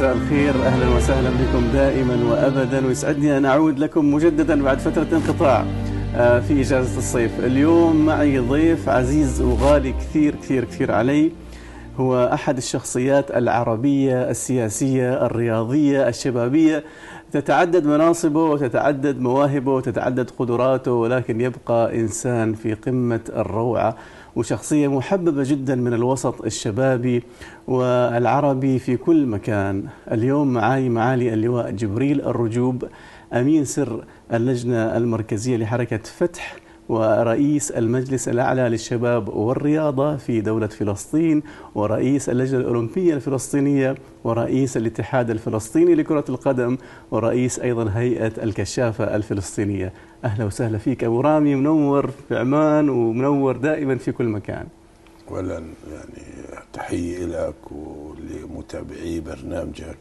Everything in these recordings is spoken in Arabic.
مساء الخير أهلا وسهلا بكم دائما وابدا. ويسعدني أن أعود لكم مجددا بعد فترة انقطاع آه، في إجازة الصيف. اليوم معي ضيف عزيز وغالي كثير كثير كثير علي. هو أحد الشخصيات العربية السياسية الرياضية الشبابية. تتعدد مناصبه وتتعدد مواهبه وتتعدد قدراته ولكن يبقى إنسان في قمة الروعة. وشخصية محببة جدا من الوسط الشبابي والعربي في كل مكان. اليوم معي معالي اللواء جبريل الرجوب أمين سر اللجنة المركزية لحركة فتح ورئيس المجلس الأعلى للشباب والرياضة في دولة فلسطين ورئيس اللجنة الأولمبية الفلسطينية ورئيس الاتحاد الفلسطيني لكرة القدم ورئيس أيضا هيئة الكشافة الفلسطينية. أهلا وسهلا فيك أبو رامي منور في عمان ومنور دائما في كل مكان. اولا يعني تحية لك ولمتابعي برنامجك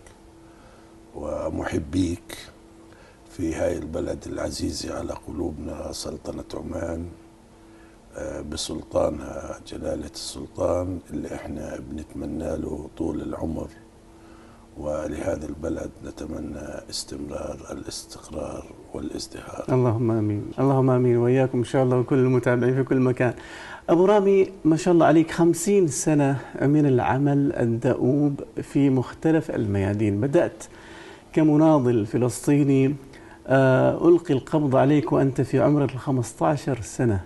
ومحبيك. في هاي البلد العزيزة على قلوبنا سلطنة عمان آه، بسلطانها جلالة السلطان اللي إحنا بنتمنى له طول العمر. ولهذا البلد نتمنى استمرار الاستقرار والازدهار. اللهم آمين. اللهم آمين. وإياكم إن شاء الله وكل المتابعين في كل مكان. أبو رامي ما شاء الله عليك خمسين سنة من العمل الدؤوب في مختلف الميادين. بدأت كمناضل فلسطيني ألقي القبض عليك وأنت في عمر ال 15 سنة.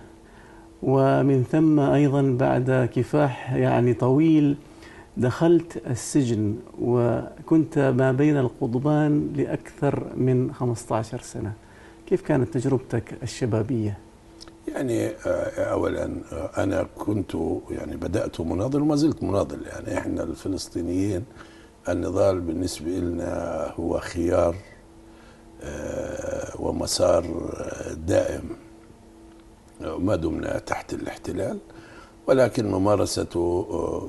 ومن ثم أيضا بعد كفاح يعني طويل دخلت السجن وكنت ما بين القضبان لأكثر من 15 سنة. كيف كانت تجربتك الشبابية؟ يعني آه، اولا آه، أنا كنت يعني بدأت مناضل وما زلت مناضل. يعني إحنا الفلسطينيين النضال بالنسبة لنا هو خيار آه، ومسار دائم. ما دمنا تحت الاحتلال ولكن ممارسته آه،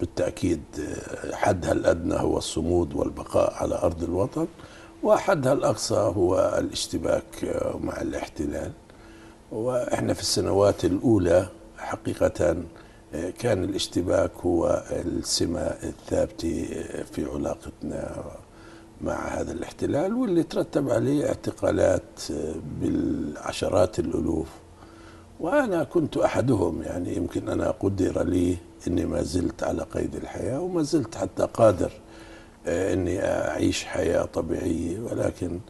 بالتأكيد آه، حدها الأدنى هو الصمود والبقاء على أرض الوطن وحدها الأقصى هو الاشتباك مع الاحتلال. وإحنا في السنوات الأولى حقيقة كان الاشتباك هو السمة الثابتة في علاقتنا مع هذا الاحتلال واللي ترتب عليه اعتقالات بالعشرات الألوف. وأنا كنت أحدهم يعني يمكن أنا قدر لي إني ما زلت على قيد الحياة وما زلت حتى قادر آه، إني أعيش حياة طبيعية. ولكن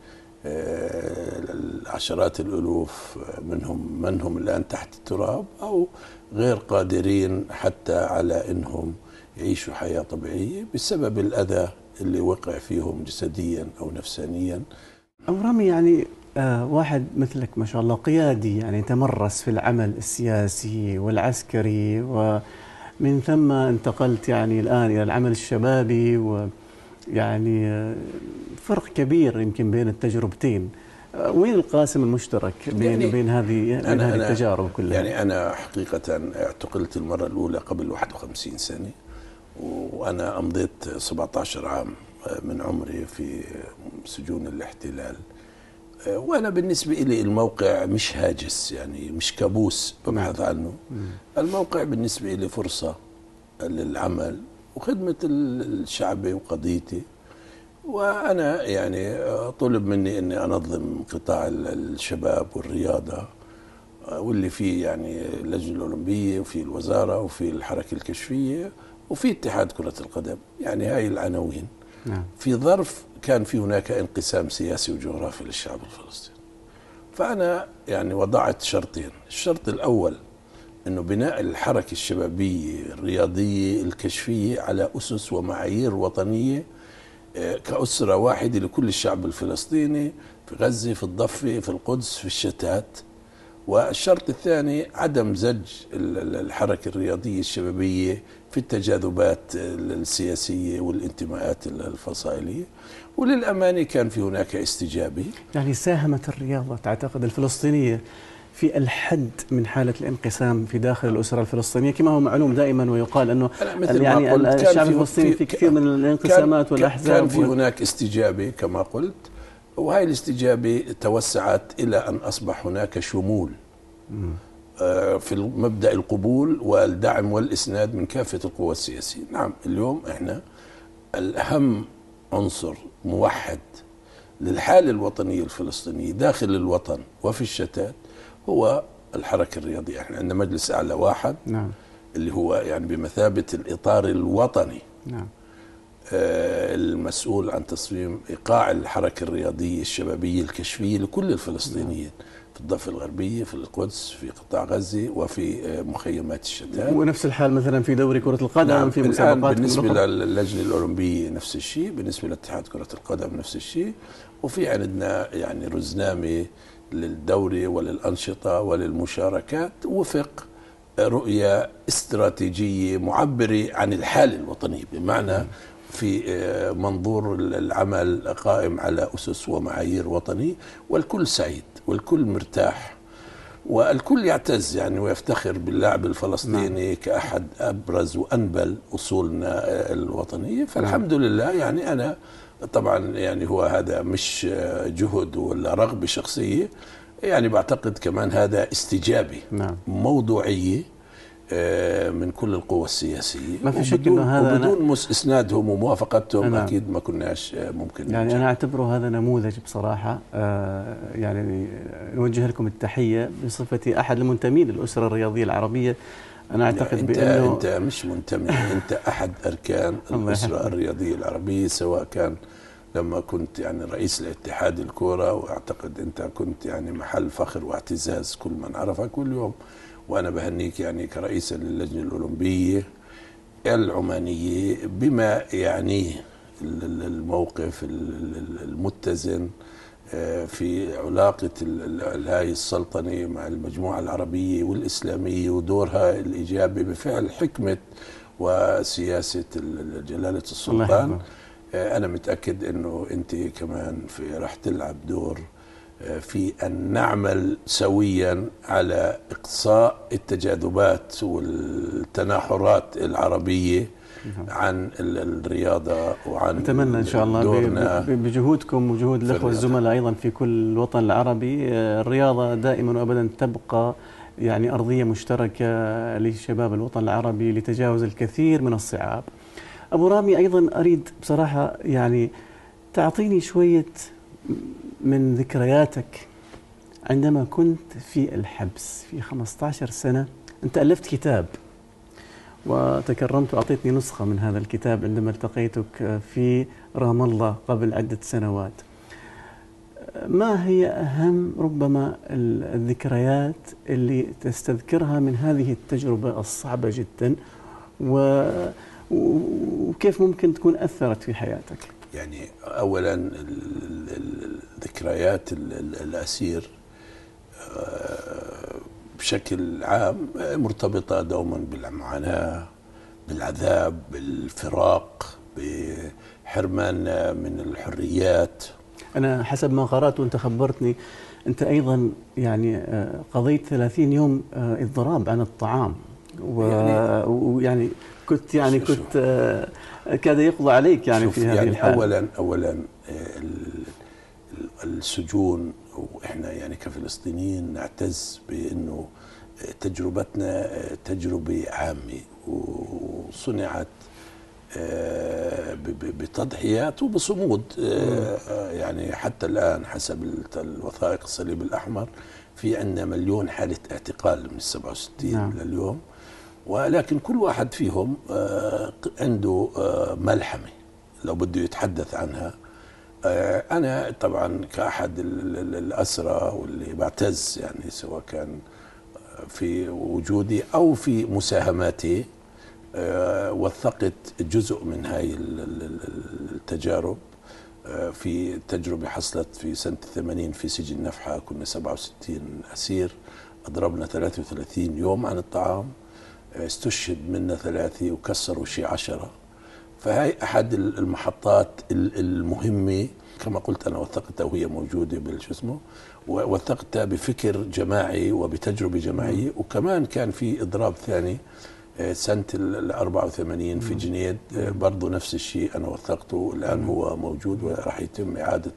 آه، العشرات الألوف منهم من هم الآن تحت التراب أو غير قادرين حتى على إنهم يعيشوا حياة طبيعية بسبب الأذى اللي وقع فيهم جسديا أو نفسانيا. أبو رامي يعني آه واحد مثلك ما شاء الله قيادي يعني تمرس في العمل السياسي والعسكري ومن ثم انتقلت يعني الآن إلى العمل الشبابي ويعني آه فرق كبير يمكن بين التجربتين. آه وين القاسم المشترك بين يعني بين هذه بين هذه التجارب كلها؟ يعني أنا حقيقة اعتقلت المرة الأولى قبل 51 سنة. وأنا أمضيت 17 عام من عمري في سجون الاحتلال. وأنا بالنسبة لي الموقع مش هاجس يعني مش كابوس ببحث عنه. الموقع بالنسبة لي فرصة للعمل وخدمة الشعب وقضيتي. وأنا يعني طلب مني أني أنظم قطاع الشباب والرياضة واللي فيه يعني اللجنة الأولمبية وفي الوزارة وفي الحركة الكشفية. وفي اتحاد كرة القدم يعني هاي العناوين. نعم. في ظرف كان في هناك انقسام سياسي وجغرافي للشعب الفلسطيني. فأنا يعني وضعت شرطين. الشرط الأول أنه بناء الحركة الشبابية الرياضية الكشفية على أسس ومعايير وطنية آه، كأسرة واحدة لكل الشعب الفلسطيني في غزة في الضفة في القدس في الشتات. والشرط الثاني عدم زج ال- ال- الحركة الرياضية الشبابية في التجاذبات السياسية والانتماءات الفصائلية وللأمانة كان في هناك استجابة. يعني ساهمت الرياضة تعتقد الفلسطينية في الحد من حالة الانقسام في داخل الأسرة الفلسطينية كما هو معلوم دائما ويقال أنه مثل ما يعني قلت كان الشعب في- الفلسطيني في- كثير من الانقسامات كان- والأحزاب كان في هناك استجابة كما قلت وهي الاستجابة توسعت إلى أن أصبح هناك شمول. آه، في مبدأ القبول والدعم والإسناد من كافة القوى السياسية. نعم اليوم إحنا الأهم عنصر موحد للحالة الوطنية الفلسطينية داخل الوطن وفي الشتات هو الحركة الرياضية. إحنا عندنا مجلس أعلى واحد نعم. اللي هو يعني بمثابة الإطار الوطني. نعم. آه، المسؤول عن تصميم إيقاع الحركة الرياضية الشبابية الكشفية لكل الفلسطينيين. في الضفة الغربية في القدس في قطاع غزة وفي آه، مخيمات الشتات ونفس الحال مثلا في دوري كرة القدم نعم في مسابقات بالنسبة. للجنة الأولمبية نفس الشيء بالنسبة لاتحاد كرة القدم نفس الشيء. وفي عندنا يعني رزنامة للدوري وللأنشطة وللمشاركات وفق رؤية استراتيجية معبرة عن الحالة الوطنية بمعنى في آه، منظور العمل قائم على أسس ومعايير وطنية والكل سعيد. والكل مرتاح والكل يعتز يعني ويفتخر باللاعب الفلسطيني نعم. كأحد أبرز وأنبل أصولنا آه، الوطنية فالحمد لله يعني أنا طبعا يعني هو هذا مش آه، جهد ولا رغبة شخصية يعني بعتقد كمان هذا استجابة نعم. موضوعية من كل القوى السياسية ما في شك وبدون- إنه هذا وبدون مس- إسنادهم وموافقتهم نعم. أكيد ما كناش آه، ممكن يعني ننجح. أنا أعتبره هذا نموذج بصراحة آه، يعني نوجه لكم التحية بصفتي أحد المنتمين للأسرة الرياضية العربية أنا أعتقد انت بأنه أنت مش منتمي أنت أحد أركان الأسرة. الرياضية العربية سواء كان لما كنت يعني رئيس الاتحاد الكورة وأعتقد أنت كنت يعني محل فخر واعتزاز كل من عرفك كل وأنا بهنيك يعني كرئيسا للجنه الأولمبية العمانية بما يعنيه ال- ال- الموقف ال- ال- المتزن آه، في علاقة هاي السلطنة مع المجموعة العربية والإسلامية ودورها الإيجابي بفعل حكمة وسياسة ال- ال- جلالة السلطان. آه، أنا متأكد أنه أنت كمان في رح تلعب دور في أن نعمل سويا على إقصاء التجاذبات والتناحرات العربية عن ال- الرياضة وعن أتمنى إن شاء الله بجهودكم وجهود الأخوة. الزملاء أيضا في كل الوطن العربي. آه، الرياضة دائما وأبدا تبقى يعني أرضية مشتركة لشباب الوطن العربي لتجاوز الكثير من الصعاب. أبو رامي أيضا أريد بصراحة يعني تعطيني شوية من ذكرياتك عندما كنت في الحبس في 15 سنة أنت ألفت كتاب وتكرمت وأعطيتني نسخة من هذا الكتاب عندما التقيتك في رام الله قبل عدة سنوات. ما هي أهم ربما ال- الذكريات اللي تستذكرها من هذه التجربة الصعبة جدا؟ و- وكيف ممكن تكون أثرت في حياتك؟ يعني اولا ذكريات ال- ال- الأسير آه، بشكل عام مرتبطة دوما بالمعاناة بالعذاب بالفراق بحرمان من الحريات. أنا حسب ما قرأت وأنت خبرتني أنت أيضا يعني آه، قضيت 30 يوم آه، إضراب عن الطعام و- يعني- ويعني كنت يعني كنت كاد يقضى عليك يعني في هذه يعني الحالة اولا اولا آه، ال- ال- السجون وإحنا يعني كفلسطينيين نعتز بأنه آه، تجربتنا آه، تجربة عامة وصنعت آه، بتضحيات وبصمود يعني حتى الآن حسب الوثائق الصليب الأحمر في عندنا مليون حالة اعتقال من 67 نعم. لليوم ولكن كل واحد فيهم آه، عنده آه، ملحمة لو بده يتحدث عنها. آه، أنا طبعا كأحد ال- ال- الأسرى واللي بعتز يعني سواء كان في وجودي أو في مساهماتي وثقت جزء من هاي ال- ال- ال- التجارب. في تجربة حصلت في سنة 80 في سجن نفحة كنا 67 أسير أضربنا 33 يوم عن الطعام. استشهد منا ثلاثة وكسروا شي عشرة. فهي أحد المحطات ال- المهمة كما قلت أنا وثقتها وهي موجودة بالشو اسمه ووثقتها بفكر جماعي وبتجربة جماعية. وكمان كان في إضراب ثاني آه، سنة ال 84 في جنيد آه، برضو نفس الشيء أنا وثقته. الآن هو موجود وراح يتم إعادة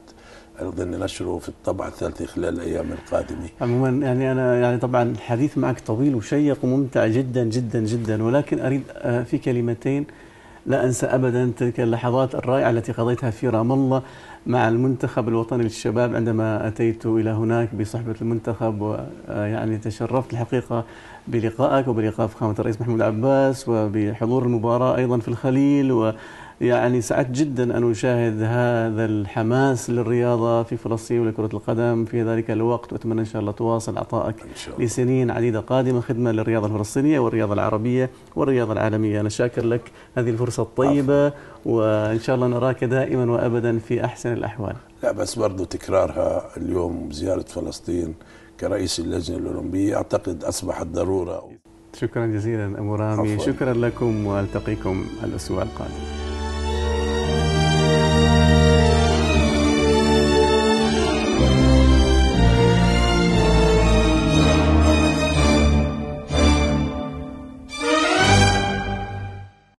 أظن نشره في الطبعة الثالثة خلال الأيام القادمة. عموما يعني أنا يعني طبعا الحديث معك طويل وشيق وممتع جدا جدا جدا ولكن أريد آه، في كلمتين لا أنسى أبدا تلك اللحظات الرائعة التي قضيتها في رام الله مع المنتخب الوطني للشباب عندما أتيت إلى هناك بصحبة المنتخب ويعني تشرفت الحقيقة بلقائك وبلقاء فخامة الرئيس محمود عباس وبحضور المباراة أيضا في الخليل و يعني سعدت جدا أن أشاهد هذا الحماس للرياضة في فلسطين ولكرة القدم. في ذلك الوقت وأتمنى إن شاء الله تواصل عطائك لسنين عديدة قادمة خدمة للرياضة الفلسطينية والرياضة العربية والرياضة العالمية. أنا شاكر لك هذه الفرصة الطيبة وإن شاء الله نراك دائما وأبدا في أحسن الأحوال. لا بس برضو تكرارها اليوم زيارة فلسطين كرئيس اللجنة الأولمبية. أعتقد أصبحت ضرورة. شكرا جزيلا أبو رامي. شكرا لكم وألتقيكم الأسبوع القادم.